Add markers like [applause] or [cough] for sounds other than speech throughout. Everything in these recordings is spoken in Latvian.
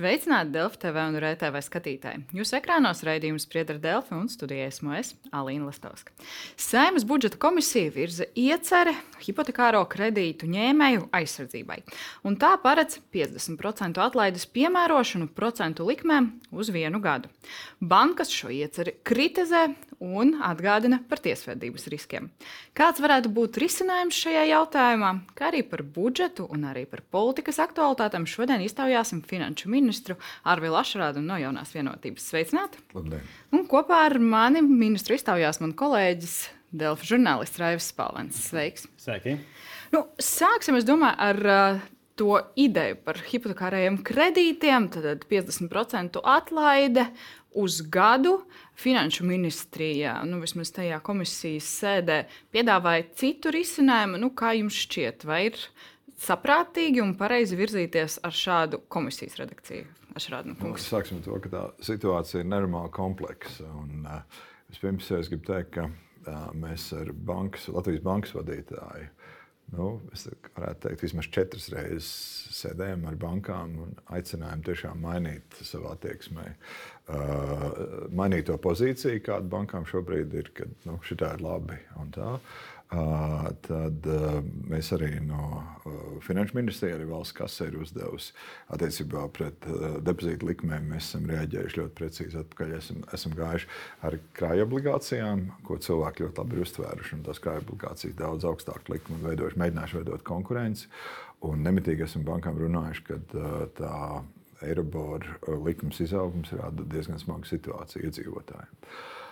Sveicināti Delfi TV un RTV skatītāji. Jūsu ekrānos raidījums spriedz ar Delfi un studijā esmu es, Alīna Lastovska. Sēmas budžeta komisija virza ieceri hipotekāro kredītu ņēmēju aizsardzībai. Un tā paredz 50% atlaides piemērošanu procentu likmēm uz vienu gadu. Bankas šo ieceri kritizē un atgādina par tiesvedības riskiem. Kāds varētu būt risinājums šajā jautājumā, kā arī par budžetu un arī par politikas aktualitātēm šodien iztaujāsim finanšu ministru Arvilu Ašrādu no jaunās vienotības. Sveicināti! Labdien! Un kopā ar mani ministru iztaujās man kolēģis Delfa žurnālists Raivs Spalvens. Sveiks! Sveiki! Nu, sāksim, es domāju, ar uh, to ideju par hipotekārajiem kredītiem, tad 50% atlaide uz gadu. Finanšu ministrijā, nu, vismaz tajā komisijas sēdē, piedāvāja citu risinājumu. Nu, kā jums šķiet, vai ir saprātīgi un pareizi virzīties ar šādu komisijas redakciju? Nu, sāksim to, ka tā situācija ir nenormāli kompleksa. Un, uh, vispirms es gribu teikt, ka uh, mēs ar bankas, Latvijas bankas vadītāju nu, varētu teikt, vismaz četras reizes sēdējām ar bankām un aicinājām tiešām mainīt savu attieksmē, uh, mainīt to pozīciju, kāda bankām šobrīd ir, ka nu, šī ir labi un tā. Tad mēs arī no Finanšu ministrijas, arī valsts kasē ir uzdevusi attiecībā pret depozītu likmēm. Mēs esam reaģējuši ļoti precīzi. Atpakaļ esam, esam gājuši ar krājuma obligācijām, ko cilvēki ļoti labi ir uztvēruši. Tās krājuma obligācijas daudz augstāku likumu veidojuši, mēģinājuši veidot konkurenci. Un nemitīgi esam bankām runājuši, ka tā Eirobora likums izaugums rada diezgan smagu situāciju iedzīvotājiem.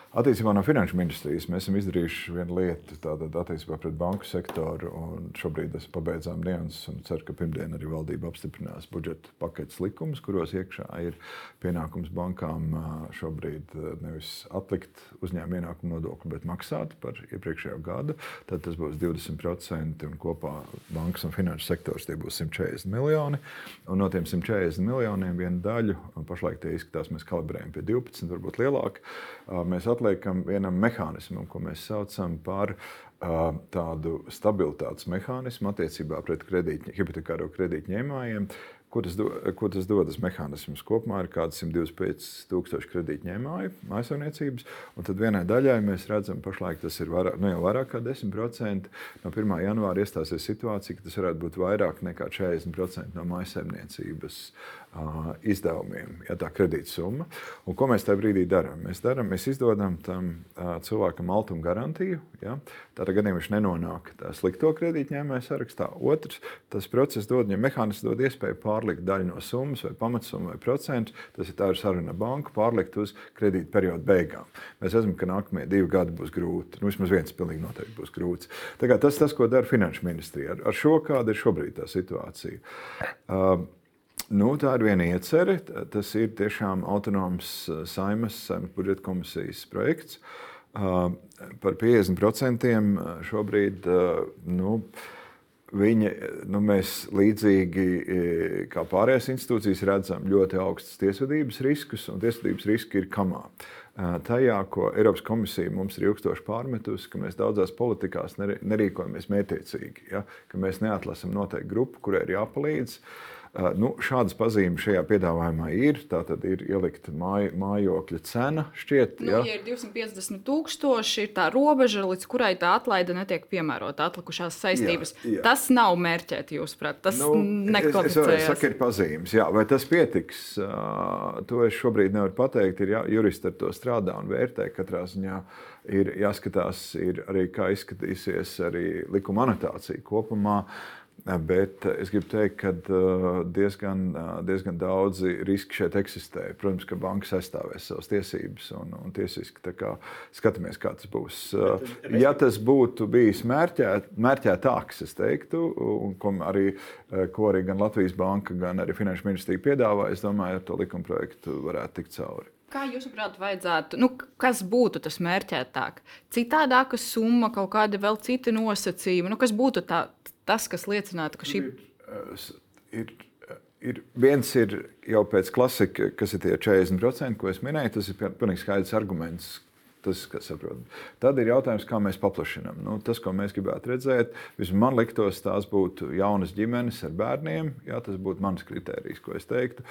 Attiecībā no finanšu ministrijas mēs esam izdarījuši vienu lietu, tātad attiecībā pret banku sektoru. Šobrīd mēs pabeidzām nianses un ceru, ka pirmdien arī valdība apstiprinās budžeta paketes likumus, kuros iekšā ir pienākums bankām šobrīd nevis atlikt uzņēmuma ienākumu nodokli, bet maksāt par iepriekšējo gadu. Tad tas būs 20% un kopā bankas un finanšu sektors tie būs 140 miljoni. Un no tiem 140 miljoniem vienu daļu, pašlaik tie izskatās, mēs kalibrējam pie 12, varbūt lielāk. Atliekam vienam mehānismam, ko mēs saucam par tādu stabilitātes mehānismu attiecībā pret kredīt, hipotekāro kredītņēmējiem. Ko tas, do, ko tas dod? Tas mehānisms kopumā ir kaut kāds 125,000 kredītņēmēju mājsaimniecības. Tad vienai daļai mēs redzam, ka tas ir vairāk, nu jau vairāk kā 10%. No 1. janvāra iestāsies situācija, ka tas varētu būt vairāk nekā 40% no mājsaimniecības uh, izdevumiem, ja tā kredītsumma. Un ko mēs tajā brīdī darām? Mēs, darām, mēs izdodam tam cilvēkam altuma garantiju. Ja? Tādā gadījumā viņš nenonāk slikto kredītņēmēju sarakstā. Otrs, tas process dod, ja mehānisms dod iespēju pārlikt daļu no summas, vai pamatsummu, vai procentu. Tas ir tā ir saruna ar banku, pārlikt uz kredīta perioda beigām. Mēs redzam, ka nākamie divi gadi būs grūti. Nu, vismaz viens pilnīgi noteikti būs grūts. Tas, tas, ko dara Finanšu ministrija, ar, ar šo kāda ir šobrīd tā situācija. Uh, Nu, tā ir viena iecerē. Tas ir tiešām autonoms saimas, saimas budžeta komisijas projekts. Par 50% uh, šobrīd nu, viņi, nu, mēs līdzīgi kā pārējās institūcijas redzam ļoti augstus tiesvedības riskus, un tiesvedības riski ir kamā. Tajā, ko Eiropas komisija mums ir ilgstoši pārmetusi, ka mēs daudzās politikās nerīkojamies mērķiecīgi, ja? ka mēs neatlasām noteiktu grupu, kurai ir jāpalīdz. Uh, Nu, šādas pazīmes šajā piedāvājumā ir. Tā tad ir ielikta māj, mājokļa cena. Šķiet, nu, ja? ja ir 250 tūkstoši, ir tā robeža, līdz kurai tā atlaide netiek piemērota atlikušās saistības. Jā, jā. Tas nav mērķēti, jūsuprāt, tas nu, nekvalificējas. Es, es saku, ir pazīmes, jā, vai tas pietiks, to es šobrīd nevaru pateikt. Ir jā, juristi ar to strādā un vērtē katrā ziņā. Ir jāskatās ir arī, kā izskatīsies arī likuma anotācija kopumā. Uh, Bet es gribu teikt, ka diezgan, diezgan daudzi riski šeit eksistē. Protams, ka bankas aizstāvēs savas tiesības un, un tiesiski kā, skatāmies, kā tas būs. Ja tas būtu bijis mērķēt, mērķētāks, es teiktu, un ko arī, ko arī gan Latvijas banka, gan arī Finanšu ministrija piedāvā, es domāju, ar to likuma projektu varētu tikt cauri. Kā jūsuprāt, vajadzētu, nu, kas būtu tas mērķētāk? Citādāka summa, kaut kāda vēl cita nosacījuma, nu, kas būtu tā, tas, kas liecinātu, ka šī ir. ir Ir, viens ir jau pēc klasika, kas ir tie 40%, ko es minēju. Tas ir pilnīgi skaidrs arguments. Tas, kas saprot. Tad ir jautājums, kā mēs paplašinām. Nu, tas, ko mēs gribētu redzēt, vismaz man liktos, tās būtu jaunas ģimenes ar bērniem. Jā, tas būtu mans kriterijs, ko es teiktu.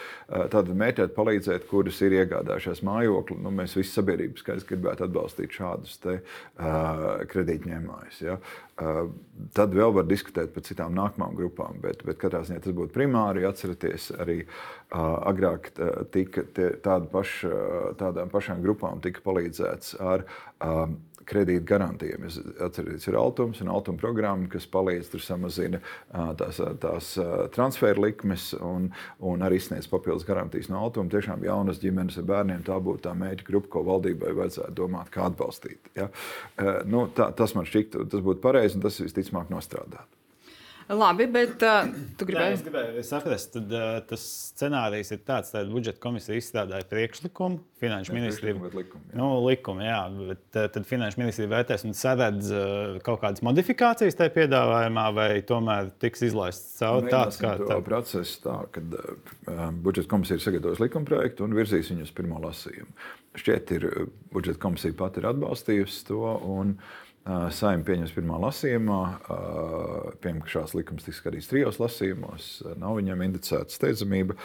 Tad mēģināt palīdzēt, kuras ir iegādājušās mājokli. Nu, mēs visi sabiedrības skaidrs gribētu atbalstīt šādus te, uh, kredītņēmājus. Ja? Uh, tad vēl var diskutēt par citām nākamām grupām, bet, bet katrā ziņā tas būtu primāri. Atcerieties, arī uh, agrāk tika tāda paša, tādām pašām grupām tika palīdzēts ar um, kredīta garantijām. Es atceros, ir Altums un Altuma programma, kas palīdz tur samazina tās, tās transferu likmes un, un arī sniedz papildus garantijas no Altuma. Tiešām jaunas ģimenes ar bērniem tā būtu tā mēģi grupa, ko valdībai vajadzētu domāt, kā atbalstīt. Ja? Nu, tā, tas man šķiet, tas būtu pareizi un tas visticamāk nostrādāt. Labi, bet uh, tu gribēji. Jā, es gribēju saprast, tad uh, tas scenārijs ir tāds, ka budžeta komisija izstrādāja priekšlikumu, finanšu ministrija. Likumu, jā. Nu, likumu, jā, bet uh, tad finanšu ministrija vērtēs un saredz uh, kaut kādas modifikācijas tajā piedāvājumā, vai tomēr tiks izlaists cauri tāds kā tāds process, tā, kad uh, budžeta komisija ir sagatavojusi likuma projektu un virzīs viņu uz pirmo lasījumu. Šķiet, ir budžeta komisija pati ir atbalstījusi to. Un, uh, Saimta pieņems pirmā lasījumā. Piemēram, ka šās likums tiks skatīts trijos lasījumos, nav viņam indicēta steidzamība.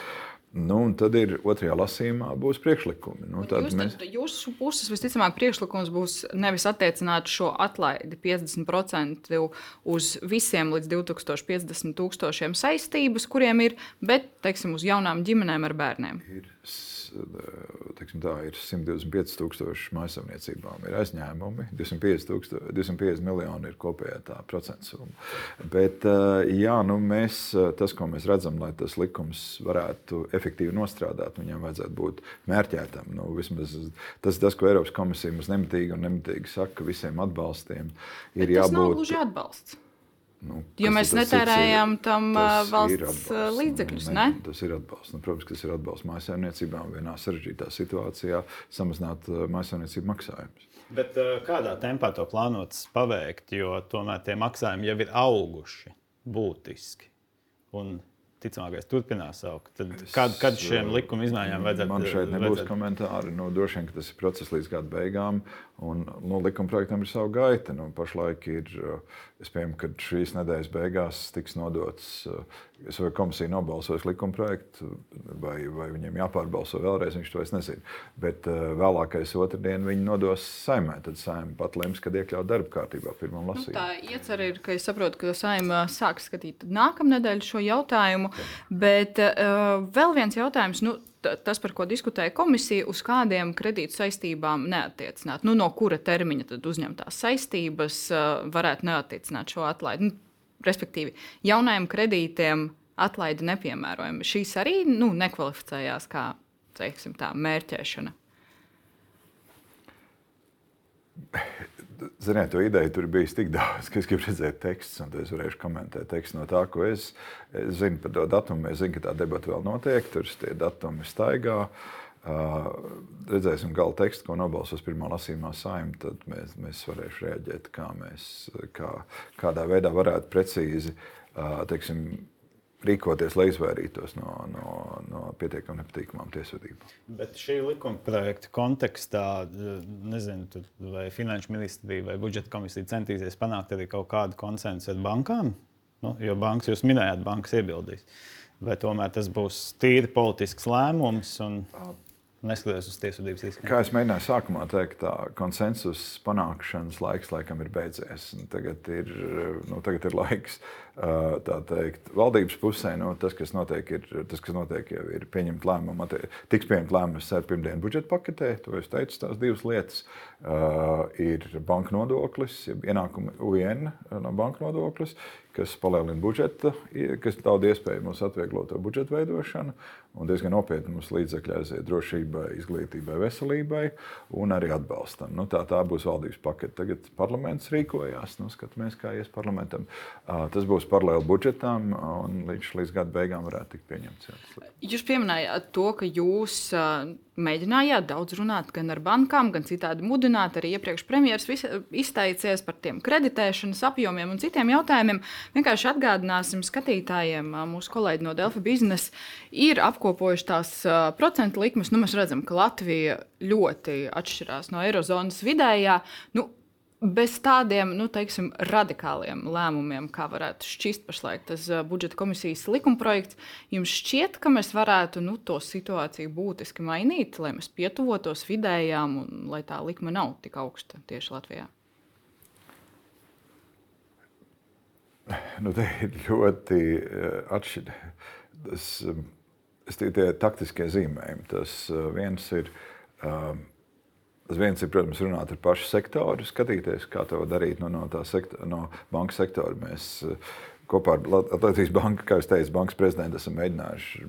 Nu, tad ir otrajā lasījumā būs priekšlikumi. Nu, jūs, mēs... Jūsu puses visticamāk priekšlikums būs nevis attiecināt šo atlaidi 50% uz visiem līdz 2050 tūkstošiem saistības, kuriem ir, bet teiksim, uz jaunām ģimenēm ar bērniem. Ir tā, ir 125 tūkstoši maisaimniecībām, ir aizņēmumi, 250, tūksto, 250 miljoni ir kopējā tā procentu summa. Bet jā, nu, mēs, tas, ko mēs redzam, lai tas likums varētu efektīvi nostrādāt, viņam vajadzētu būt mērķētam. Nu, vismaz, tas tas, ko Eiropas komisija mums nemitīgi un nemitīgi saka visiem atbalstiem. Ir Bet jābūt. Tas nav gluži atbalsts. Nu, jo mēs netērējam tam valsts līdzekļus. Ne, ne? Tas ir atbalsts. Nu, protams, tas ir atbalsts mājsaimniecībām vienā sarežģītā situācijā, samazināt mājsaimniecību maksājumus. Bet kādā tempā to plānots paveikt, jo tomēr tie maksājumi jau ir auguši būtiski. Un ticamākais turpinās augt. Tad, kad, kad šiem likuma izmaiņām vajadzētu? Man šeit nebūs vajadzētu... komentāri. Nu, droši vien tas ir process līdz gada beigām. Un, nu, likuma projektam ir sava gaita. Nu, pašlaik ir, es pieņemu, ka šīs nedēļas beigās tiks nodots, es vai komisija nobalsos likuma projektu, vai, vai viņiem jāpārbalso vēlreiz, viņš to es nezinu. Bet vēlākais otrdien viņi nodos saimē. Tad saimē pat lems, kad iekļaut darba kārtībā pirmam lasījumam. Nu, tā iecer ir, ka es saprotu, ka saimē sāks skatīt nākamnedēļ šo jautājumu. Jā. Bet uh, vēl viens jautājums. Nu, tas, par ko diskutēja komisija, uz kādiem kredītu saistībām neatiecināt. Nu, no kura termiņa tad uzņemtās saistības uh, varētu neatiecināt šo atlaidi? Nu, respektīvi, jaunajiem kredītiem atlaidi nepiemērojami. Šīs arī nu, nekvalificējās kā teiksim, tā, mērķēšana. Ziniet, to ideju tur bija tik daudz, ka es gribu redzēt tekstu, un es varēšu komentēt tekstu no tā, ko es, es zinu par to datumu. Es zinu, ka tā debata vēl notiek, tur tie datumi staigā. Uh, redzēsim gala tekstu, ko nobalsos pirmā lasījumā saimta, tad mēs, mēs varēsim reaģēt, kā mēs, kā, kādā veidā varētu precīzi teiksim, rīkoties, lai izvairītos no, no, no pietiekami nepatīkamām tiesvedībām. Bet šī likuma projekta kontekstā, nezinu, vai Finanšu ministrija vai budžeta komisija centīsies panākt arī kaut kādu konsensu ar bankām, nu, jo bankas jūs minējāt, bankas iebildīs. Vai tomēr tas būs tīri politisks lēmums? Un neskatoties uz tiesvedības riskiem. Kā jau minēju, sākumā teikt, tā konsensus panākšanas laiks laikam ir beidzies. Tagad ir, nu, tagad ir laiks teikt, valdības pusē. Nu, tas, kas notiek, ir, tas, kas notiek, jau ir pieņemt lēmumu. Tiks pieņemt lēmums ar pirmdienu budžeta paketē, to es teicu, tās divas lietas. Ir banka nodoklis, ienākuma UN no banka nodoklis, kas palielina budžeta, kas dod iespēju mums atvieglot to budžeta veidošanu. Un diezgan nopietni mums līdzekļi aiziet drošībai, izglītībai, veselībai un arī atbalstam. Nu, tā, tā būs valdības pakete. Tagad parlaments rīkojās. Nu, skatāmies, kā ies parlamentam. Uh, tas būs paralēli budžetam un līdz, līdz gada beigām varētu tikt pieņemts. Jūs pieminējāt to, ka jūs uh, mēģinājāt daudz runāt gan ar bankām, gan citādi mudināt. Arī iepriekš premjerministrs izteicies par tiem kreditēšanas apjomiem un citiem jautājumiem. Vienkārši atgādināsim skatītājiem, mūsu kolēģi no Delfa biznesa ir apkopojuši tās procentu likmes, nu, mēs redzam, ka Latvija ļoti atšķirās no Eirozonas vidējā. Nu, bez tādiem nu, teiksim, radikāliem lēmumiem, kā varētu šķist pašlaik tas budžeta komisijas likumprojekts, jums šķiet, ka mēs varētu nu, to situāciju būtiski mainīt, lai mēs pietuvotos vidējām un lai tā likme nav tik augsta tieši Latvijā? Nu, tie ir ļoti atšķirīgi. Tas, um, tie taktiskie zīmējumi. Tas uh, viens ir. Um, Tas viens ir, protams, runāt ar pašu sektoru, skatīties, kā to darīt no, no, sektora, no banka sektora. Mēs eh, kopā ar Latvijas Banku, kā jau teicu, bankas prezidentu esam mēģinājuši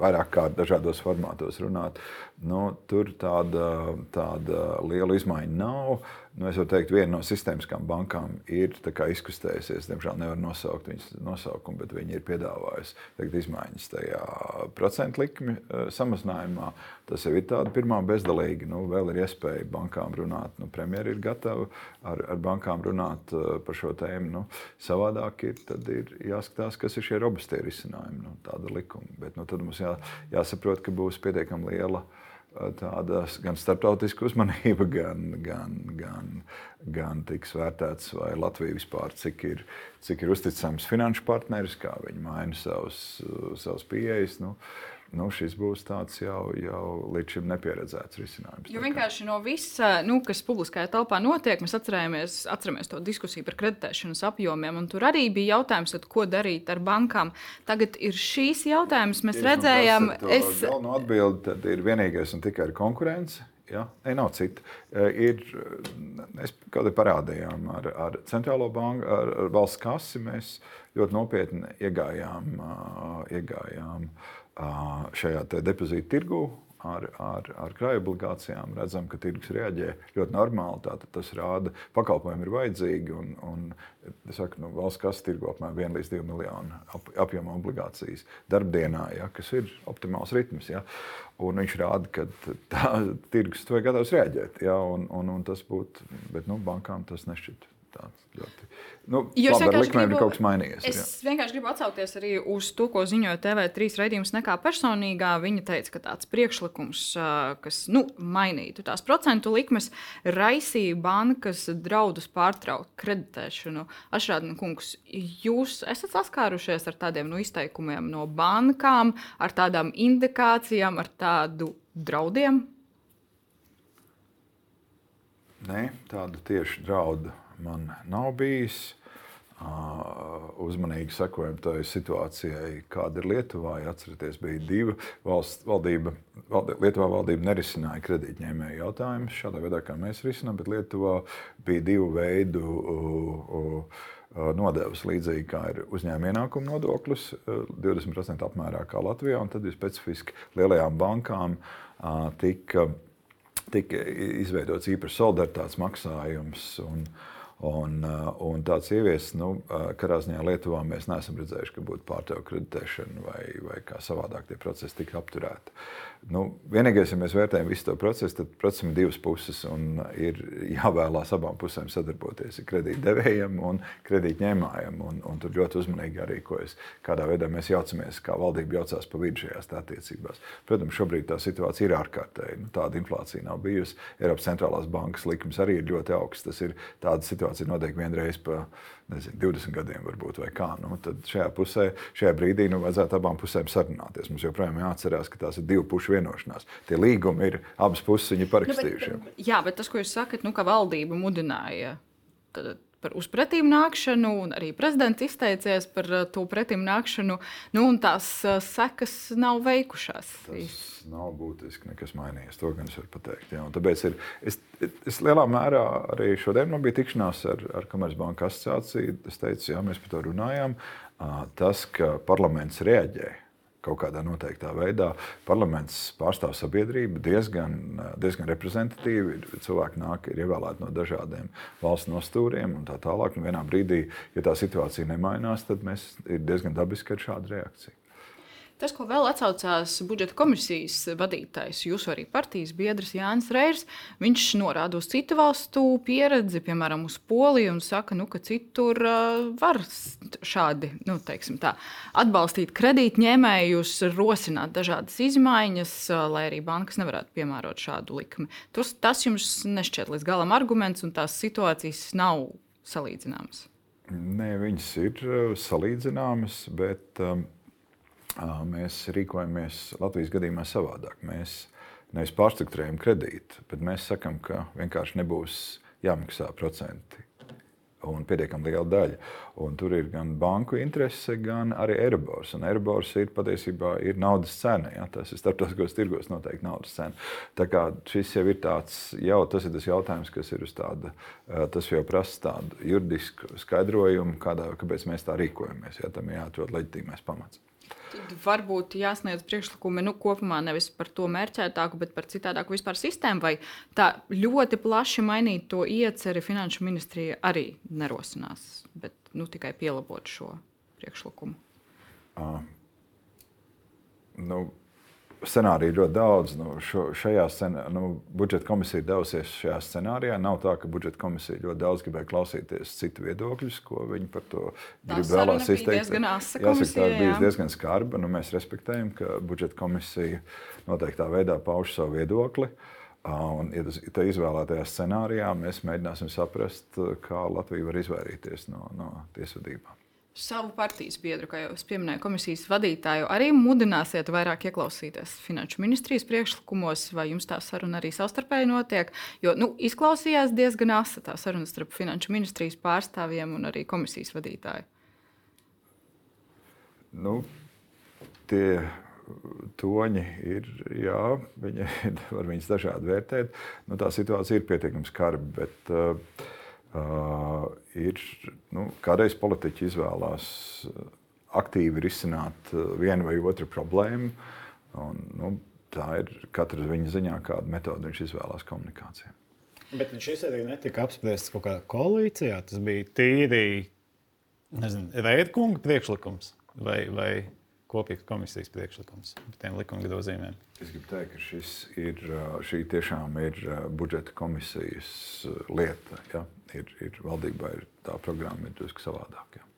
vairāk kārt dažādos formātos runāt. Nu, tur tāda, tāda liela izmaiņa nav. Nu, es varu teikt, viena no sistēmiskām bankām ir izkustējusies. Diemžēl nevar nosaukt viņas nosaukumu, bet viņi ir piedāvājusi teikt, izmaiņas tajā procentu likmi uh, samazinājumā. Tas jau ir tāds pirmā bezdalīgi. Nu, vēl ir iespēja bankām runāt. Nu, Premjerministrs ir gatava ar, ar bankām runāt uh, par šo tēmu. Nu, savādāk ir, ir jāskatās, kas ir šie robustie risinājumi, nu, tāda likuma. Bet nu, tad mums jā, jāsaprot, ka būs pietiekami liela uh, tāda gan starptautiska uzmanība, [laughs] gan, gan, gan, gan tiks vērtēts, vai Latvija vispār cik ir, cik ir uzticams finanšu partneris, kā viņi maina savus, savus pieejas. Nu, nu, šis būs tāds jau, jau līdz šim nepieredzēts risinājums. Jo vienkārši no visa, nu, kas publiskajā telpā notiek, mēs atceramies, atceramies to diskusiju par kreditēšanas apjomiem, un tur arī bija jautājums, tad, ko darīt ar bankām. Tagad ir šīs jautājums, mēs Tieši redzējām, es. Galvenā atbilde ir vienīgais un tikai ir konkurence. Ja? Nē, nav cita. E, ir, mēs kaut kā parādījām ar, ar centrālo banku, ar, ar valsts kasi. Mēs ļoti nopietni iegājām, iegājām šajā depozītu tirgu ar, ar, ar krājuma obligācijām. Redzam, ka tirgus reaģē ļoti normāli. Tātad tas rāda, ka pakalpojumi ir vajadzīgi. Un, un saku, nu, valsts kas tirgo apmēram 1 līdz 2 miljonu ap, apjoma obligācijas darbdienā, ja, kas ir optimāls ritms. Ja. Un viņš rāda, ka tā tirgus to ir gatavs reaģēt. Ja, un, un, un tas būtu, bet nu, bankām tas nešķiet tāds ļoti. Nu, Jūs labi, vienkārši gribu, kaut kas mainījies. Es jā. vienkārši gribu atsaukties arī uz to, ko ziņoja TV3 raidījums nekā personīgā. Viņa teica, ka tāds priekšlikums, kas nu, mainītu tās procentu likmes, raisīja bankas draudus pārtraukt kreditēšanu. Ašrādina kungs, jūs esat saskārušies ar tādiem nu, izteikumiem no bankām, ar tādām indikācijām, ar tādu draudiem? Nē, tādu tieši draudu man nav bijis. Uzmanīgi sekojam tai situācijai, kāda ir Lietuvā. Ja atcerieties, bija divi valsts valdība. Lietuvā valdība nerisināja kredītņēmēju jautājumus šādā veidā, kā mēs risinām, bet Lietuvā bija divu veidu nodevas līdzīgi kā ir uzņēmuma ienākuma nodoklis, 20% apmērā kā Latvijā, tad ir specifiski lielajām bankām tika, tika izveidots īpašs solidaritātes maksājums. Un, uh, Un, uh, un tāds ieviesis, nu, uh, katrā ziņā Lietuvā mēs neesam redzējuši, ka būtu pārtraukta kreditēšana vai, vai kā savādāk tie procesi tika apturēti. Nu, vienīgais, ja mēs vērtējam visu to procesu, tad procesam ir divas puses un ir jāvēlās abām pusēm sadarboties. Ir kredītdevējiem un kredītņēmējiem. Un, un tur ļoti uzmanīgi jārīkojas, kādā veidā mēs jaucamies, kā valdība jaucās pa vidu šajās attiecībās. Protams, šobrīd tā situācija ir ārkārtēja. Nu, tāda inflācija nav bijusi. Eiropas centrālās bankas likums arī ir ļoti augsts. Tas ir tāda situācija notiek vienreiz pa nezinu, 20 gadiem, varbūt, vai kā. Nu, tad šajā pusē, šajā brīdī nu, vajadzētu abām pusēm sarunāties. Mums joprojām jāatcerās, ka tās ir divu pušu vienošanās. Tie līgumi ir abas puses viņi parakstījuši. Nu, bet, jā, bet tas, ko jūs sakat, nu, ka valdība mudināja. Tad, par uzpretīm nākšanu, un arī prezidents izteicies par uh, to pretīm nākšanu, nu, un tās uh, sekas nav veikušās. Tas nav būtiski nekas mainījies. To gan es varu pateikt. Jā. Un tāpēc ir, es, es lielā mērā arī šodien man bija tikšanās ar, ar Komercbanku asociāciju. Es teicu, jā, mēs par to runājām. Tas, ka parlaments reaģēja kaut kādā noteiktā veidā. Parlaments pārstāv sabiedrību diezgan, diezgan reprezentatīvi. Cilvēki nāk, ir ievēlēti no dažādiem valsts nostūriem un tā tālāk. Un vienā brīdī, ja tā situācija nemainās, tad mēs ir diezgan dabiski ar šādu reakciju. Tas, ko vēl atsaucās budžeta komisijas vadītājs, jūsu arī partijas biedrs Jānis Reirs, viņš norāda uz citu valstu pieredzi, piemēram, uz Poliju, un saka, nu, ka citur uh, var šādi nu, tā, atbalstīt kredītņēmējus, rosināt dažādas izmaiņas, uh, lai arī bankas nevarētu piemērot šādu likmi. Tas, tas jums nešķiet līdz galam arguments, un tās situācijas nav salīdzināmas. Nē, viņas ir salīdzināmas, bet um, mēs rīkojamies Latvijas gadījumā savādāk. Mēs nevis pārstruktūrējam kredītu, bet mēs sakām, ka vienkārši nebūs jāmaksā procenti. Un pietiekami liela daļa. Un tur ir gan banku interese, gan arī Eirobors. Un Eirobors ir patiesībā ir naudas cena. Ja? Tas ir starptautiskos tirgos noteikti naudas cena. Tā kā šis jau ir tāds, jau tas ir tas jautājums, kas ir uz tāda, tas jau prasa tādu juridisku skaidrojumu, kādā, kāpēc mēs tā rīkojamies. Ja? Tam jāatrod leģitīmais pamats. Tad varbūt jāsniedz priekšlikumi nu, kopumā nevis par to mērķētāku, bet par citādāku vispār sistēmu. Vai tā ļoti plaši mainīt to ieceri finanšu ministrija arī nerosinās, bet nu, tikai pielabot šo priekšlikumu? Uh, nu, scenāriju ļoti daudz. Nu, šo, šajā scenā, nu, budžeta komisija ir devusies šajā scenārijā. Nav tā, ka budžeta komisija ļoti daudz gribēja klausīties citu viedokļus, ko viņi par to grib vēlās izteikt. Jāsaka, tā ir bijusi diezgan skarba. Nu, mēs respektējam, ka budžeta komisija noteiktā veidā pauž savu viedokli. Un, ja tas ir izvēlētajā scenārijā, mēs mēģināsim saprast, kā Latvija var izvairīties no, no tiesvedībām savu partijas biedru, kā jau es pieminēju, komisijas vadītāju, arī mudināsiet vairāk ieklausīties finanšu ministrijas priekšlikumos, vai jums tā saruna arī savstarpēji notiek? Jo nu, izklausījās diezgan asa tā saruna starp finanšu ministrijas pārstāvjiem un arī komisijas vadītāju. Nu, tie toņi ir, jā, viņi [laughs] var viņus dažādi vērtēt. Nu, tā situācija ir pietiekami skarba, bet uh, Uh, ir nu, kādreiz politiķi izvēlās uh, aktīvi risināt uh, vienu vai otru problēmu. Un, nu, tā ir katra viņa ziņā, kāda metode viņš izvēlās komunikācijā. Bet šis arī netika apspriests kaut kādā koalīcijā. Tas bija tīri Reidkunga priekšlikums vai, vai kopīgs komisijas priekšlikums par tiem likuma grozījumiem. Es gribu teikt, ka šis ir, šī tiešām ir budžeta komisijas lieta. Ja? Ir, ir valdībā ir tā programma ir drusku savādāka. Ja?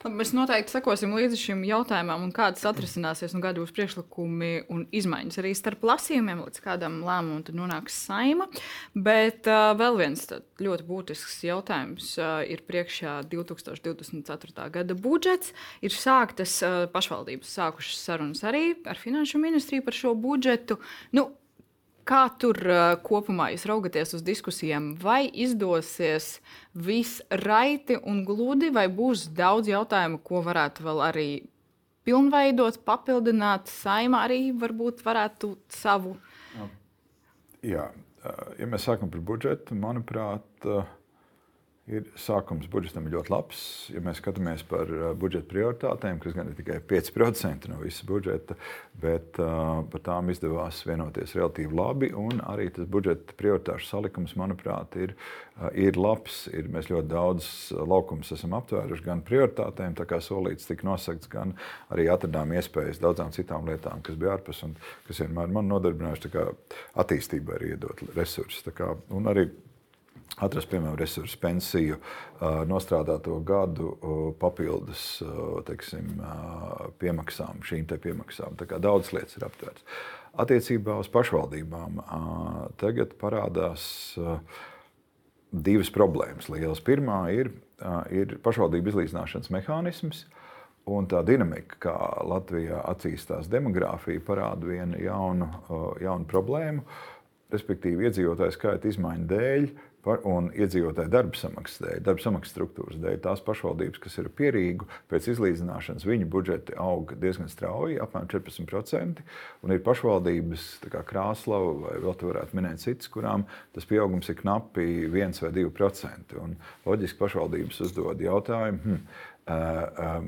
Labi, mēs noteikti sekosim līdzi šim jautājumam, kādas atrisināsies, un kādi būs priekšlikumi un izmaiņas arī starp lasījumiem, līdz kādam lēmumam nonāks saima. Bet uh, vēl viens ļoti būtisks jautājums uh, ir priekšā 2024. gada budžets. Ir sāktas uh, pašvaldības, sākušas sarunas arī ar Finanšu ministriju par šo budžetu. Nu, Kā tur uh, kopumā jūs raugaties uz diskusijām? Vai izdosies viss raiti un gludi, vai būs daudz jautājumu, ko varētu vēl arī pilnveidot, papildināt? Saimā arī varbūt varētu savu. Jā, ja mēs sākam par budžetu, manuprāt, uh, ir sākums budžetam ļoti labs. Ja mēs skatāmies par uh, budžeta prioritātēm, kas gan ir tikai 5% no visa budžeta, bet uh, par tām izdevās vienoties relatīvi labi. Arī tas budžeta prioritāšu salikums, manuprāt, ir, uh, ir labs. Ir, mēs ļoti daudz laukumus esam aptvēruši gan prioritātēm, tā kā solīts tika nosakts, gan arī atradām iespējas daudzām citām lietām, kas bija ārpus un kas vienmēr man nodarbinājuši attīstībai iedot resursus. Kā, un arī atrast, piemēram, resursu pensiju, nostrādāto gadu papildus teiksim, piemaksām, šīm te piemaksām. Tā kā daudz lietas ir aptvērts. Attiecībā uz pašvaldībām tagad parādās divas problēmas lielas. Pirmā ir, ir pašvaldību izlīdzināšanas mehānisms. Un tā dinamika, kā Latvijā attīstās demogrāfija, parāda vienu jaunu, jaunu problēmu. Respektīvi, iedzīvotāju skaita izmaiņu dēļ uh, un iedzīvotāju darba samaksas dēļ, darba samaksas struktūras dēļ, tās pašvaldības, kas ir pierīgu, pēc izlīdzināšanas viņu budžeti aug diezgan strauji, apmēram 14%. Un ir pašvaldības, kā Krāslava, vai vēl te varētu minēt citas, kurām tas pieaugums ir knapi 1 vai 2%. Un loģiski pašvaldības uzdod jautājumu. Hmm,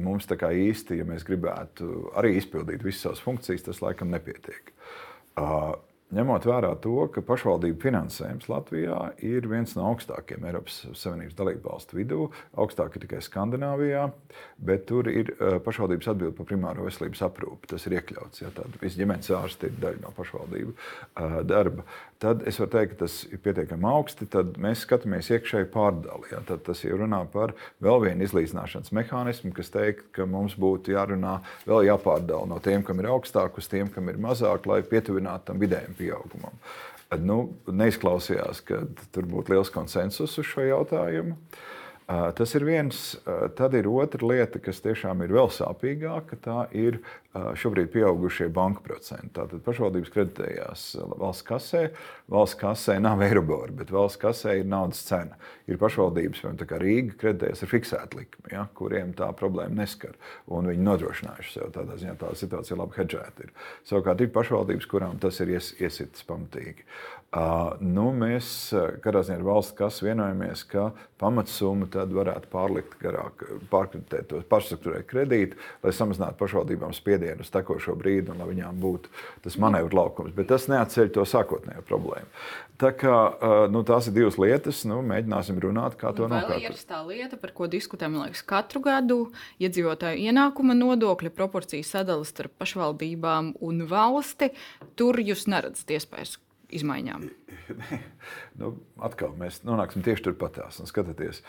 Mums tā kā īsti, ja mēs gribētu arī izpildīt visas savas funkcijas, tas laikam nepietiek. Ņemot vērā to, ka pašvaldību finansējums Latvijā ir viens no augstākajiem Eiropas Savienības dalību valstu vidū, augstāk ir tikai Skandināvijā, bet tur ir pašvaldības atbild par primāro veselības aprūpi. Tas ir iekļauts. Ja, Visi ģimenes ārsti ir daļa no pašvaldību darba. Tad es varu teikt, ka tas ir pietiekami augsti. Tad mēs skatāmies iekšēji pārdali. Ja, tad tas jau runā par vēl vienu izlīdzināšanas mehānismu, kas teikt, ka mums būtu jārunā vēl jāpārdala no tiem, kam ir augstāk, uz tiem, kam ir mazāk, lai pietuvinātu tam vidējiem pieaugumam. Nu, neizklausījās, ka tur būtu liels konsensus uz šo jautājumu. Tas ir viens. Tad ir otra lieta, kas tiešām ir vēl sāpīgāka. Tā ir šobrīd pieaugušie banku procenti. Tātad pašvaldības kreditējās valsts kasē. Valsts kasē nav eirobora, bet valsts kasē ir naudas cena. Ir pašvaldības, piemēram, Rīga, kreditējas ar fiksētu likmi, ja, kuriem tā problēma neskar. Viņi nodrošinājuši sev tādā ziņā, tā situācija labi hedžēta. Ir. Savukārt ir pašvaldības, kurām tas ir ies, iesitis pamatīgi. Nu, mēs, kādā ziņā ar valsts kasu vienojamies, ka pamatsumma tad varētu pārlikt garāk, pārkreditēt tos pašstruktūrēt kredītu, lai samazinātu pašvaldībām spiedienu uz tekošo brīdi un lai viņām būtu tas manevru laukums. Bet tas neatceļ to sākotnējo problēmu. Tā kā, nu, tās ir divas lietas, nu, mēģināsim runāt, kā to nokārtot. Tā ir tā lieta, par ko diskutējam liekas, katru gadu - iedzīvotāju ienākuma nodokļa proporcija sadalās starp pašvaldībām un valsti. Tur jūs neredzat iespējas izmaiņām? [laughs] nu, atkal mēs nonāksim tieši turpatās. Skatieties,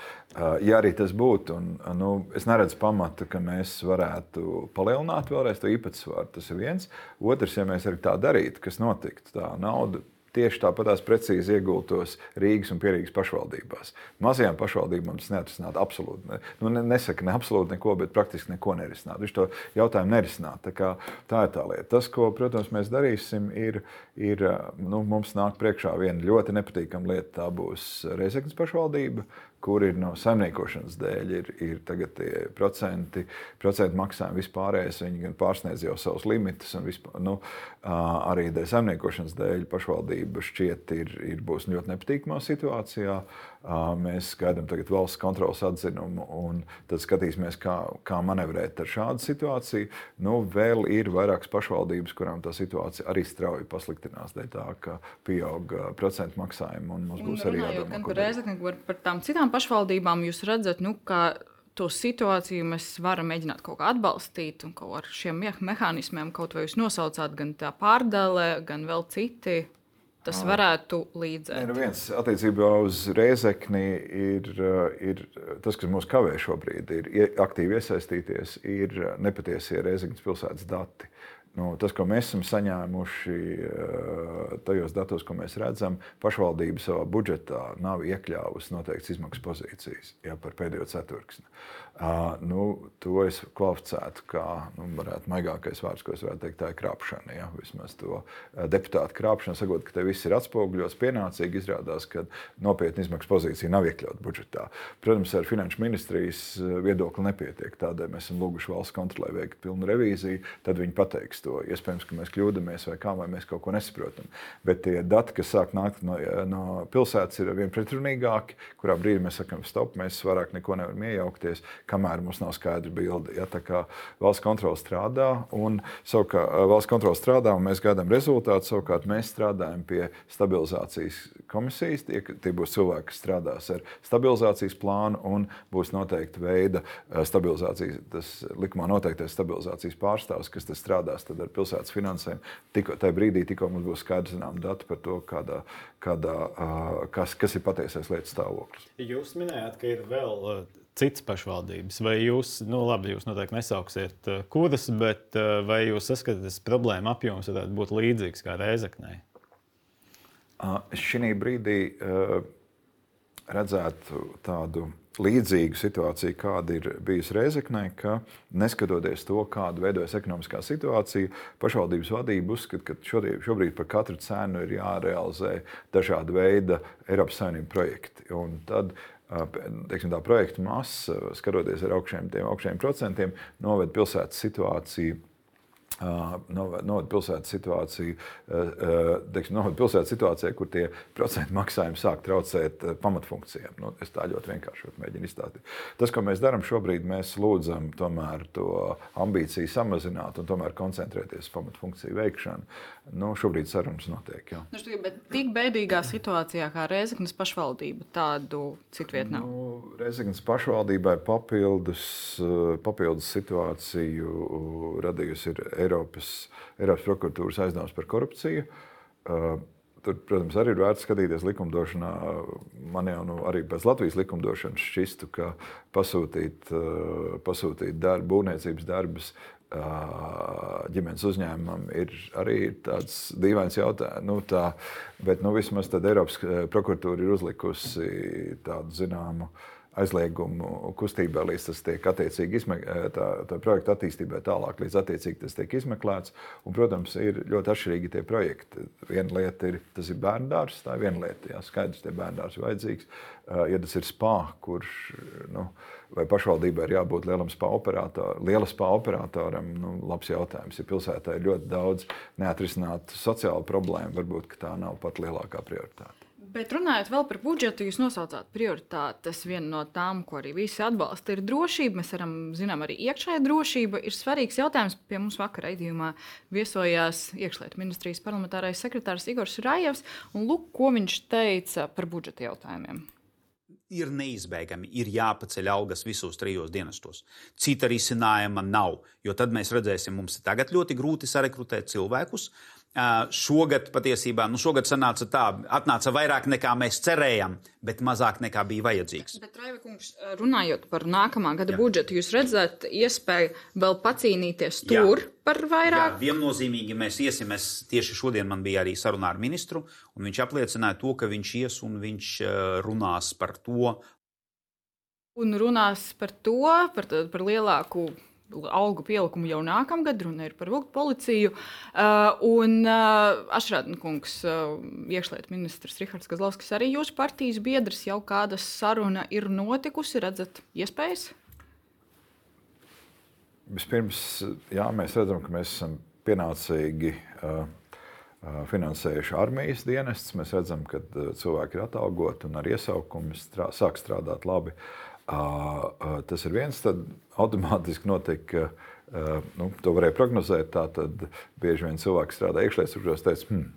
ja arī tas būtu, un nu, es neredzu pamatu, ka mēs varētu palielināt vēlreiz to īpatsvaru. Tas ir viens. Otrs, ja mēs arī tā darītu, kas notiktu, tā nauda tieši tāpatās precīzi iegultos Rīgas un Pierīgas pašvaldībās. Mazajām pašvaldībām tas neatrisinātu absolūti. Ne, nu, ne, nesaka ne absolūti neko, bet praktiski neko nerisināt. Viņš to jautājumu nerisināt. Tā, tā ir tā lieta. Tas, ko, protams, mēs darīsim, ir, ir nu, mums nāk priekšā viena ļoti nepatīkama lieta. Tā būs Reizeknas pašvaldība, kur ir no saimniekošanas dēļ, ir, ir tagad tie procenti, procentu maksājumi vispārējais, viņi gan pārsniedz jau savus limitus, un vispār, nu, arī dēļ saimniekošanas dēļ pašvaldība šķiet ir, ir būs ļoti nepatīkamā situācijā. Mēs gaidām tagad valsts kontrolas atzinumu, un tad skatīsimies, kā, kā manevrēt ar šādu situāciju. Nu, vēl ir vairākas pašvaldības, kurām tā situācija arī strauji pasliktinās, dēļ tā, ka pieaug procentu maksājumi, un mums būs un arī jādomā. Gan par Reizekni, gan par tām citām pašvaldībām jūs redzat, nu, ka to situāciju mēs varam mēģināt kaut kā atbalstīt, un ar šiem mehānismiem kaut vai jūs nosaucāt, gan tā pārdale, gan vēl citi tas varētu līdzēt? Nē, nu viens attiecībā uz Rēzekni ir, ir tas, kas mūs kavē šobrīd, ir aktīvi iesaistīties, ir nepatiesie Rēzeknas pilsētas dati. Nu, tas, ko mēs esam saņēmuši tajos datos, ko mēs redzam, pašvaldība savā budžetā nav iekļāvusi noteikts izmaksu pozīcijas ja, par pēdējo ceturksni. Uh, nu, to es kvalificētu kā nu, maigākais vārds, ko es varētu teikt, tā ir krāpšana. Ja? Vismaz to uh, deputātu krāpšana, sakot, ka te viss ir atspoguļots pienācīgi, izrādās, ka nopietna izmaksu pozīcija nav iekļauta budžetā. Protams, ar finanšu ministrijas viedokli nepietiek. Tādēļ mēs esam lūguši valsts kontrolē veikt pilnu revīziju. Tad viņi pateiks to. Iespējams, ka mēs kļūdāmies vai kā, vai mēs kaut ko nesaprotam. Bet tie dati, kas sāk nākt no, no pilsētas, ir vien pretrunīgāki, kurā brīdī mēs sakām, stop, mēs vairāk neko nevaram iejaukties kamēr mums nav skaidra bilde. Ja, tā kā valsts kontrole strādā, un savukārt valsts kontrole strādā, un mēs gaidām rezultātu. Savukārt mēs strādājam pie stabilizācijas komisijas. Tie, tie būs cilvēki, kas strādās ar stabilizācijas plānu, un būs noteikti veida stabilizācijas, tas likumā noteiktais stabilizācijas pārstāvs, kas strādās ar pilsētas finansēm. Tikko tajā brīdī, tikko mums būs skaidrs zinām dati par to, kādā, kādā, kas, kas ir patiesais lietas stāvoklis. Jūs minējāt, ka ir vēl citas pašvaldības? Vai jūs, nu labi, jūs noteikti nesauksiet kuras, bet vai jūs saskatāt, ka problēma apjoms varētu būt līdzīgs kā Reizeknē? Uh, Šī brīdī uh, redzētu tādu līdzīgu situāciju, kāda ir bijusi Reizeknē, ka neskatoties to, kāda veidojas ekonomiskā situācija, pašvaldības vadība uzskata, ka šobrīd par katru cenu ir jārealizē dažāda veida Eiropas Savienības projekti. Un tad teiksim, tā projekta masa, skatoties ar augšējiem, augšējiem procentiem, noved pilsētas situāciju novada pilsētas situāciju, teiksim, pilsētas situācijā, kur tie procentu maksājumi sāk traucēt pamatfunkcijām. Nu, es tā ļoti vienkārši mēģinu izstāstīt. Tas, ko mēs darām šobrīd, mēs lūdzam tomēr to ambīciju samazināt un tomēr koncentrēties uz pamatfunkciju veikšanu. Nu, šobrīd sarunas notiek. Jā. Nu, bet tik bēdīgā situācijā kā Reizeknas pašvaldība tādu nav. Nu, Reizeknas pašvaldībai papildus, papildus situāciju radījusi ir Eiropas, Eiropas prokuratūras aizdomas par korupciju. Uh, tur, protams, arī ir vērts skatīties likumdošanā. Man jau nu, arī pēc Latvijas likumdošanas šķistu, ka pasūtīt, uh, pasūtīt darbu, būvniecības darbus uh, ģimenes uzņēmumam ir arī tāds dīvains jautājums. Nu, tā, bet nu, vismaz Eiropas prokuratūra ir uzlikusi tādu zināmu uh, aizliegumu kustībā, līdz tas tiek attiecīgi izmeklēts, tā, tā projekta attīstībai tālāk, līdz attiecīgi tas tiek izmeklēts. Un, protams, ir ļoti atšķirīgi tie projekti. Viena lieta ir, tas ir bērnu dārzs, tā ir viena lieta, jā, skaidrs, tie bērnu dārzs ir vajadzīgs. Ja tas ir spā, kurš, nu, vai pašvaldībai ir jābūt lielam spā operatoram, liela spā operatoram, nu, labs jautājums. Ja pilsētā ir ļoti daudz neatrisinātu sociālu problēmu, varbūt tā nav pat lielākā prioritāte. Bet runājot vēl par budžetu, jūs nosaucāt prioritātes. Viena no tām, ko arī visi atbalsta, ir drošība. Mēs varam, zinām, arī iekšējā drošība ir svarīgs jautājums. Pie mums vakar raidījumā viesojās iekšlietu ministrijas parlamentārais sekretārs Igors Rājevs. Lūk, ko viņš teica par budžeta jautājumiem ir neizbēgami, ir jāpaceļ algas visos trijos dienestos. Cita risinājuma nav, jo tad mēs redzēsim, mums ir tagad ļoti grūti sarekrutēt cilvēkus. Šogad patiesībā, nu šogad sanāca tā, atnāca vairāk nekā mēs cerējām, bet mazāk nekā bija vajadzīgs. Bet, Raiva kungs, runājot par nākamā gada Jā. budžetu, jūs redzat iespēju vēl pacīnīties tur Jā. par vairāk? Jā, viennozīmīgi mēs iesim. Es tieši šodien man bija arī sarunā ar ministru, un viņš apliecināja to, ka viņš ies un viņš runās par to. Un runās par to, par, par lielāku algu pielikumu jau nākamgad, runa ir par policiju. Uh, un uh, Ašrādnkungs, uh, iekšlietu ministrs Rihards Kazlauskas, arī jūsu partijas biedrs, jau kāda saruna ir notikusi, redzat iespējas? Vispirms, jā, mēs redzam, ka mēs esam pienācīgi uh, finansējuši armijas dienestus. Mēs redzam, ka cilvēki ir atalgoti un ar iesaukumu strā, sāk strādāt labi. Uh, Tas ir viens, tad automātiski notika. Nu, to varēja prognozēt. Tad bieži vien cilvēki strādā iekšlietas, kuros teica, hmm,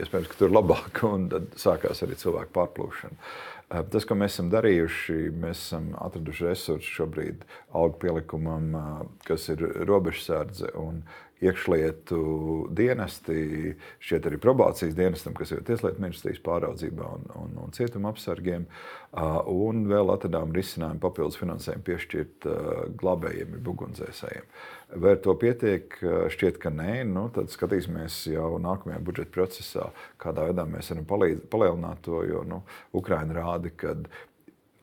iespējams, ka tur ir labāk, [laughs] un tad sākās arī cilvēku pārplūšana. Tas, ko mēs esam darījuši, mēs esam atraduši resursus šobrīd algu pielikumam, kas ir robežsardze un iekšlietu dienesti, šķiet arī probācijas dienestam, kas ir Tieslietu ministrijas pāraudzībā un, un, un cietuma apsargiem. Un vēl atradām risinājumu papildus finansējumu piešķirt glābējiem, ugunsdzēsējiem. Vai ar to pietiek? Šķiet, ka nē. Nu, tad skatīsimies jau nākamajā budžeta procesā, kādā veidā mēs varam palielināt to. Jo nu, Ukraina rāda, ka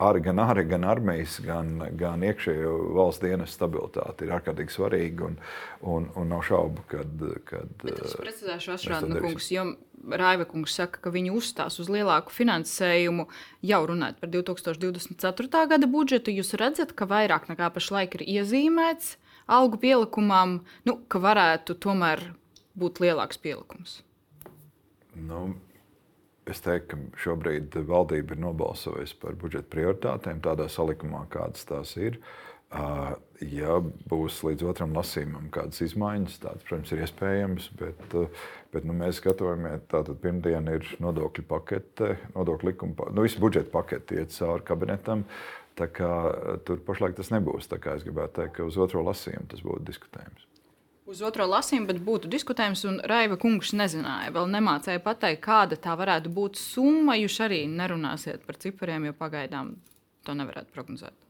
ar, gan ārā, gan armijas, gan, gan iekšējo valsts dienas stabilitāte ir ārkārtīgi svarīga. Un, un, un nav šaubu, ka. Es precizēšu, Ašrāna kungs, jo Raiva kungs saka, ka viņi uzstās uz lielāku finansējumu jau runājot par 2024. gada budžetu. Jūs redzat, ka vairāk nekā pašlaik ir iezīmēts algu pielikumam, nu, ka varētu tomēr būt lielāks pielikums. Nu, Es teiktu, ka šobrīd valdība ir nobalsojusi par budžeta prioritātēm tādā salikumā, kādas tās ir. Ja būs līdz otram lasījumam kādas izmaiņas, tādas, protams, ir iespējamas, bet, bet nu, mēs gatavojamies. Tātad pirmdien ir nodokļu pakete, nodokļu likuma, nu, visu budžeta paketi iet cauri kabinetam. Tur pašlaik tas nebūs. Es gribētu teikt, ka uz otro lasījumu tas būtu diskutējums uz otro lasījumu, bet būtu diskutējums, Raiva kungs nezināja, vēl nemācēja pateikt, kāda tā varētu būt summa. Jūs arī nerunāsiet par cipariem, jo pagaidām to nevarētu prognozēt.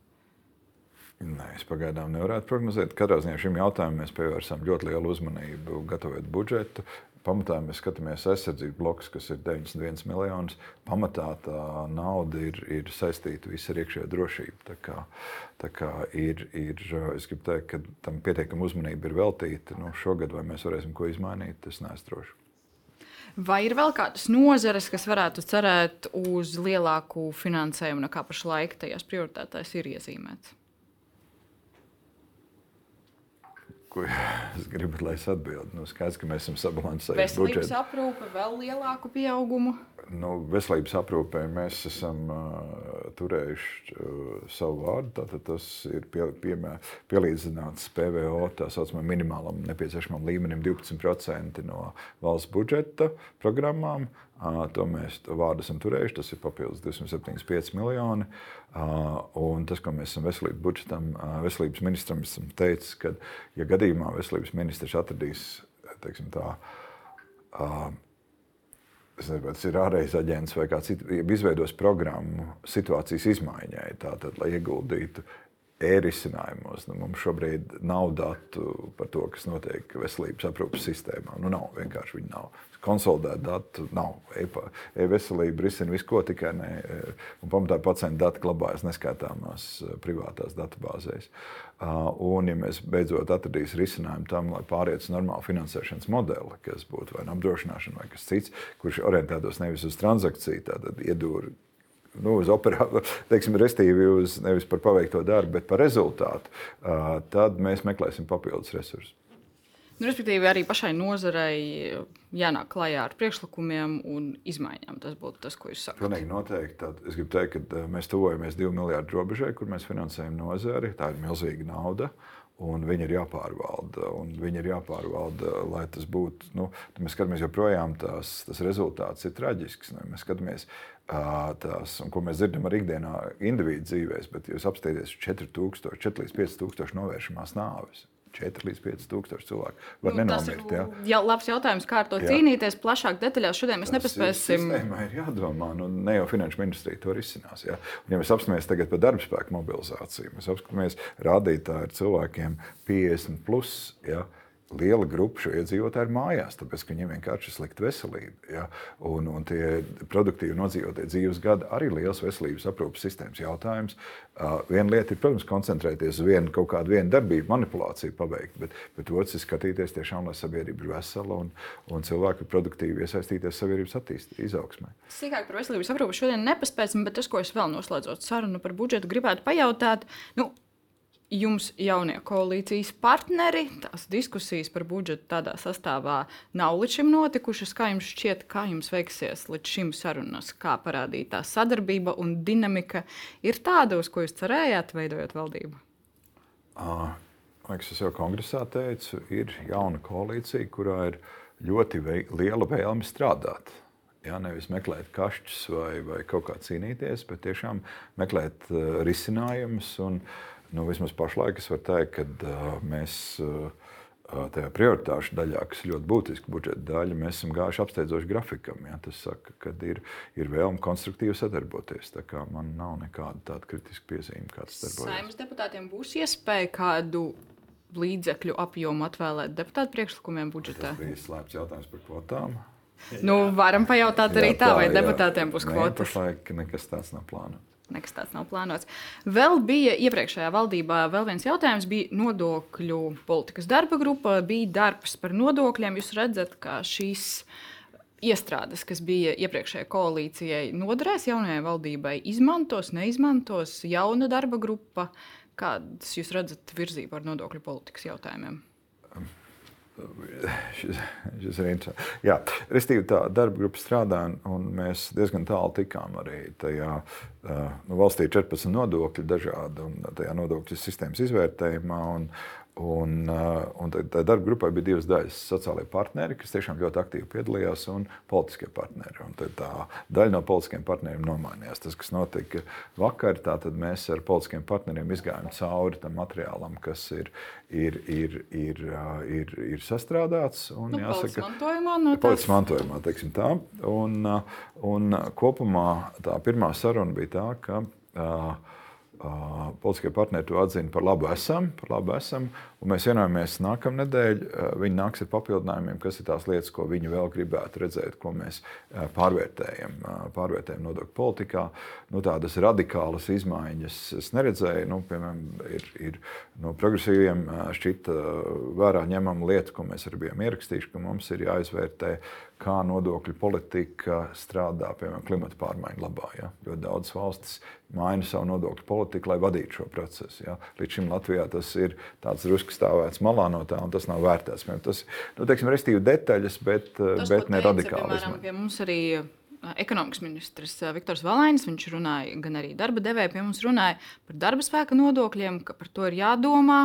Nē, es pagaidām nevarētu prognozēt. Katrā ziņā šim jautājumam mēs pievērsām ļoti lielu uzmanību, gatavojot budžetu pamatā mēs skatāmies aizsardzību blokus, kas ir 91 miljonus. Pamatā tā nauda ir, ir saistīta visu ar iekšējo drošību. Tā kā, tā kā ir, ir, es gribu teikt, ka tam pietiekama uzmanība ir veltīta. Nu, šogad vai mēs varēsim ko izmainīt, tas neesmu drošs. Vai ir vēl kādas nozares, kas varētu cerēt uz lielāku finansējumu nekā pašlaik tajās prioritātēs ir iezīmēts? Ko [laughs] es gribu, lai es atbildētu. Nu, skaidrs, ka mēs esam sabalansējuši Veselības budžetu. aprūpe vēl lielāku pieaugumu. Nu, veselības aprūpē mēs esam uh, turējuši uh, savu vārdu. Tātad tas ir pie, piemē, pielīdzināts PVO tā saucamajam minimālam nepieciešamam līmenim 12% no valsts budžeta programmām. To mēs vārdu esam turējuši. Tas ir papildus 275 miljoni. Un tas, ko mēs esam veselības budžetam, veselības ministram esam teicis, ka, ja gadījumā veselības ministrs atradīs tā, nezinu, tas ir ārējais aģents vai kāds cits, izveidos programmu situācijas izmaiņai, tātad, lai ieguldītu e-risinājumos. Nu, mums šobrīd nav datu par to, kas notiek veselības aprūpes sistēmā. Nu, nav vienkārši viņi nav. Konsolidēt datu nav. E-veselība risina visu, ko tikai ne. Un pamatā pacienta dati glabājas neskaitāmās privātās datubāzēs. Un, ja mēs beidzot atradīsim risinājumu tam, lai pārietu uz normālu finansēšanas modeli, kas būtu vai nu apdrošināšana vai kas cits, kurš orientētos nevis uz transakciju, tad iedūru nu, uz operāciju, [laughs] teiksim, restīvi uz nevis par paveikto darbu, bet par rezultātu, tad mēs meklēsim papildus resursus. Nu, respektīvi, arī pašai nozarei jānāk klajā ar priekšlikumiem un izmaiņām. Tas būtu tas, ko jūs sakat. Pilnīgi noteikti. Tad es gribu teikt, ka mēs tuvojamies divu miljardu robežai, kur mēs finansējam nozari. Tā ir milzīga nauda. Un viņi ir jāpārvalda. Viņi ir jāpārvalda, lai tas būtu. Nu, mēs skatāmies, joprojām tās, tas rezultāts ir traģisks. Nu, mēs skatāmies, tās, ko mēs dzirdam arī ikdienā, individu dzīvēs, bet jūs apstāties 4000, 4 līdz 5000 novēršamās nāves. 4 līdz 5 tūkstoši cilvēku var nu, nenomirt. Ir ja? labs jautājums, kā ar to jā. cīnīties plašāk detaļās. Šodien mēs tas nepaspēsim. Sistēmai ir jādomā, nu ne jau finanšu ministrija to risinās. Ja, un, ja mēs apstāmies tagad par darba spēku mobilizāciju, mēs apskatāmies rādītāji ar cilvēkiem 50 plus. Ja, liela grupa šo iedzīvotāju ir mājās, tāpēc ka viņiem vienkārši ir slikta veselība. Ja? Un, un tie produktīvi nodzīvotie dzīves gadi arī ir liels veselības aprūpas sistēmas jautājums. Uh, viena lieta ir, protams, koncentrēties uz vienu kaut kādu vienu darbību, manipulāciju paveikt, bet, bet otrs ir skatīties tiešām, lai sabiedrība ir vesela un, un cilvēki ir produktīvi iesaistīties sabiedrības attīstībā, izaugsmē. Sīkāk par veselības aprūpu šodien nepaspēsim, bet tas, ko es vēl noslēdzot sarunu par budžetu, gribētu pajautāt. Nu, jums, jaunie koalīcijas partneri, tās diskusijas par budžetu tādā sastāvā nav līdz šim notikušas. Kā jums šķiet, kā jums veiksies līdz šim sarunas, kā parādītā sadarbība un dinamika ir tāda, uz ko jūs cerējāt, veidojot valdību? Uh, liekas, es jau kongresā teicu, ir jauna koalīcija, kurā ir ļoti vei, liela vēlme strādāt. Ja, nevis meklēt kašķus vai, vai kaut kā cīnīties, bet tiešām meklēt uh, risinājumus. Un, uh, nu, vismaz pašlaik es varu teikt, ka uh, mēs uh, tajā prioritāšu daļā, kas ir ļoti būtiska budžeta daļa, mēs esam gājuši apsteidzoši grafikam. Ja? Tas saka, ka ir, ir vēlme konstruktīvi sadarboties. Man nav nekāda tāda kritiska piezīme, kāds darbojas. Saimnes deputātiem būs iespēja kādu līdzekļu apjomu atvēlēt deputātu priekšlikumiem budžetā? Tas bija slēpts jautājums par kvotām. Nu, varam pajautāt arī jā, tā, vai jā. deputātiem būs kvotas. Pašlaik nekas tāds nav plānots. Nekas tāds nav plānots. Vēl bija iepriekšējā valdībā vēl viens jautājums, bija nodokļu politikas darba grupa, bija darbs par nodokļiem. Jūs redzat, ka šīs iestrādes, kas bija iepriekšējai koalīcijai, noderēs jaunajai valdībai, izmantos, neizmantos jauna darba grupa. Kādas jūs redzat virzību ar nodokļu politikas jautājumiem? Šis, šis ir interesants. Jā, restīvi, tā darba grupa strādā, un mēs diezgan tālu tikām arī tajā. Nu, valstī ir 14 nodokļi dažādi, un tajā nodokļu sistēmas izvērtējumā. Un, Un, uh, un tā darba grupai bija divas daļas. Sociālai partneri, kas tiešām ļoti aktīvi piedalījās, un politiskie partneri. Un tā daļa no politiskiem partneriem nomainījās. Tas, kas notika vakar, tad mēs ar politiskiem partneriem izgājām cauri tam materiālam, kas ir, ir, ir, ir, uh, ir, ir sastrādāts. Un, nu, jāsaka, mantojumā, no tās... mantojumā tā. Un, uh, un kopumā tā pirmā saruna bija tā, ka. Uh, politiskie partneri to atzina par labu esam, par labu esam mēs vienojamies nākamā nedēļa. Viņi nāks ar papildinājumiem, kas ir tās lietas, ko viņi vēl gribētu redzēt, ko mēs pārvērtējam, pārvērtējam nodokļu politikā. Nu, tādas radikālas izmaiņas es neredzēju. Nu, piemēram, ir, ir no progresīviem šķita vērā ņemama lieta, ko mēs arī bijām ierakstījuši, ka mums ir jāizvērtē kā nodokļu politika strādā piemēram klimata pārmaiņu labā. Ja? Ļoti daudzas valstis maina savu nodokļu politiku, lai vadītu šo procesu. Ja? Līdz šim Latvijā tas ir tāds drusku stāvēts malā no tā, un tas nav vērtēts. Tas ir nu, restīvi detaļas, bet, tas, bet ne radikāli. Piemēram, pie mums arī ekonomikas ministrs Viktors Valainis, viņš runāja, gan arī darba devēja pie mums runāja par darba spēka nodokļiem, ka par to ir jādomā.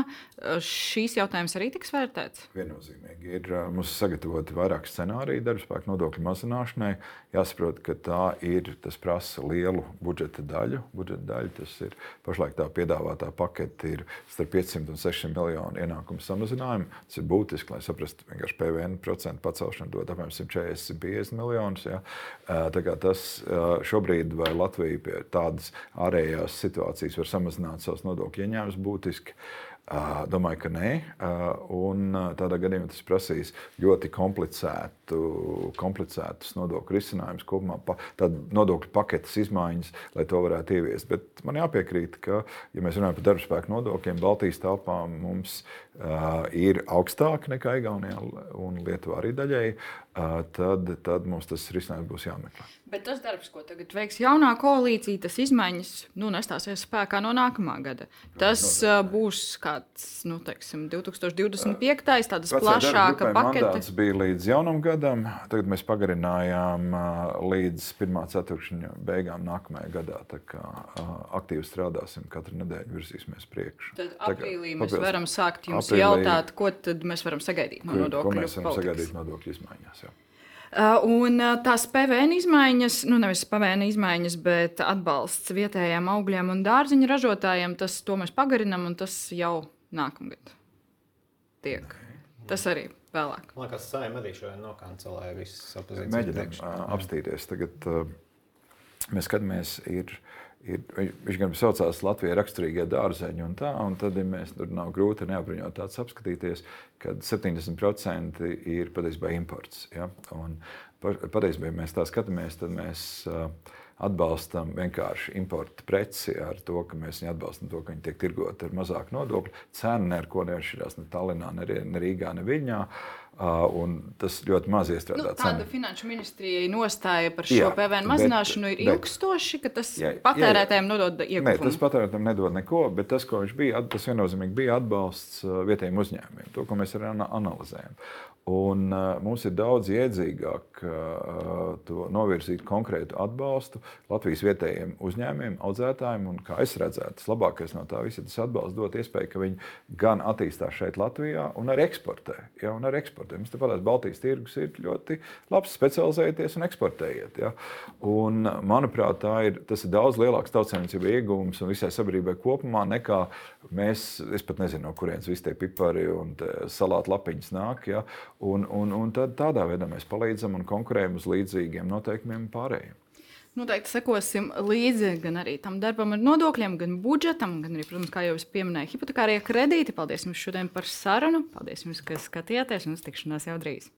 Šīs jautājums arī tiks vērtēts? Viennozīmīgi. Ir mums sagatavoti vairāk scenāriju darba spēka nodokļu mazināšanai. Jāsaprot, ka tā ir, tas prasa lielu budžeta daļu. Budžeta daļa tas ir pašlaik tā piedāvātā pakete ir starp 500 un 600 miljonu ienākumu samazinājumu. Tas ir būtiski, lai saprastu, ka PVN procentu pacelšana dod apmēram 140, 150 miljonus. Ja. Tas šobrīd vai Latvija pie tādas ārējās situācijas var samazināt savus nodokļu ieņēmumus būtiski. Domāju, ka nē. Un tādā gadījumā tas prasīs ļoti komplicētu, komplicētus nodokļu risinājumus kopumā, tādu nodokļu paketes izmaiņas, lai to varētu ieviest. Bet man jāpiekrīt, ka, ja mēs runājam par darbspēku nodokļiem, Baltijas telpā mums uh, ir augstāki nekā Igaunijā un Lietuvā arī daļēji tad, tad mums tas risinājums būs jāmeklē. Bet tas darbs, ko tagad veiks jaunā koalīcija, tas izmaiņas nu, nestāsies spēkā no nākamā gada. Tas uh, būs kāds nu, teiksim, 2025. tādas plašāka pakete. Tas bija līdz jaunam gadam, tagad mēs pagarinājām uh, līdz pirmā ceturkšņa beigām nākamajā gadā. Tā kā uh, aktīvi strādāsim, katru nedēļu virzīsimies priekšu. Tad aprīlī mēs papildus, varam sākt jums aprīlī, jautāt, ko tad mēs varam sagaidīt no nodokļu ko mēs varam politikas. sagaidīt nodokļu izmaiņās. Jā. Uh, un uh, tās PVN izmaiņas, nu nevis PVN izmaiņas, bet atbalsts vietējiem augļiem un dārziņu ražotājiem, tas mēs pagarinām, un tas jau nākamgad tiek. Tas arī vēlāk. Man liekas, Saima arī šodien nokancelēja visas opozīcijas. Mēģinām uh, apstīties. Tagad uh, mēs skatāmies, ir, ir, viņš gan saucās Latvijas raksturīgie dārzeņi, un tā, un tad ja mēs tur nav grūti neapbruņot tāds apskatīties, kad 70% ir patiesībā imports. Ja? Un patiesībā, ja mēs tā skatāmies, tad mēs atbalstam vienkārši importu preci ar to, ka mēs viņu atbalstam to, ka viņi tiek tirgoti ar mazāku nodokļu. Cena neko neatšķirās ne Tallinā, ne Rīgā, ne Viļņā. Uh, tas ļoti maz iestrādā. Nu, tāda cenu. finanšu ministrijai nostāja par šo jā, PVN mazināšanu bet, ir ilgstoši, ka tas jā, patērētājiem jā, jā. nodod ieguvumu. Nē, tas patērētājiem nedod neko, bet tas, ko viņš bija, tas viennozīmīgi bija atbalsts vietējiem uzņēmumiem. To, ko mēs arī analizējam. Un, uh, mums ir daudz iedzīgāk uh, novirzīt konkrētu atbalstu Latvijas vietējiem uzņēmumiem, audzētājiem. Un, kā es redzētu, tas labākais no tā visa tas atbalsts dot iespēju, ka viņi gan attīstās šeit, Latvijā, un arī eksportē. Ja, un arī eksportē. Mums tāpat Baltijas tirgus ir ļoti labs, specializējieties un eksportējiet. Ja. Un, manuprāt, ir, tas ir daudz lielāks tautsēmniecība iegūms un visai sabiedrībai kopumā nekā mēs, es pat nezinu, no kurienes visi tie pipari un salātu lapiņas nāk. Ja. Un, un, un tad tādā veidā mēs palīdzam un konkurējam uz līdzīgiem noteikumiem pārējiem. Noteikti sekosim līdzi gan arī tam darbam ar nodokļiem, gan budžetam, gan arī, protams, kā jau es pieminēju, hipotekārie kredīti. Paldies jums šodien par sarunu. Paldies jums, ka skatījāties un uz tikšanās jau drīz.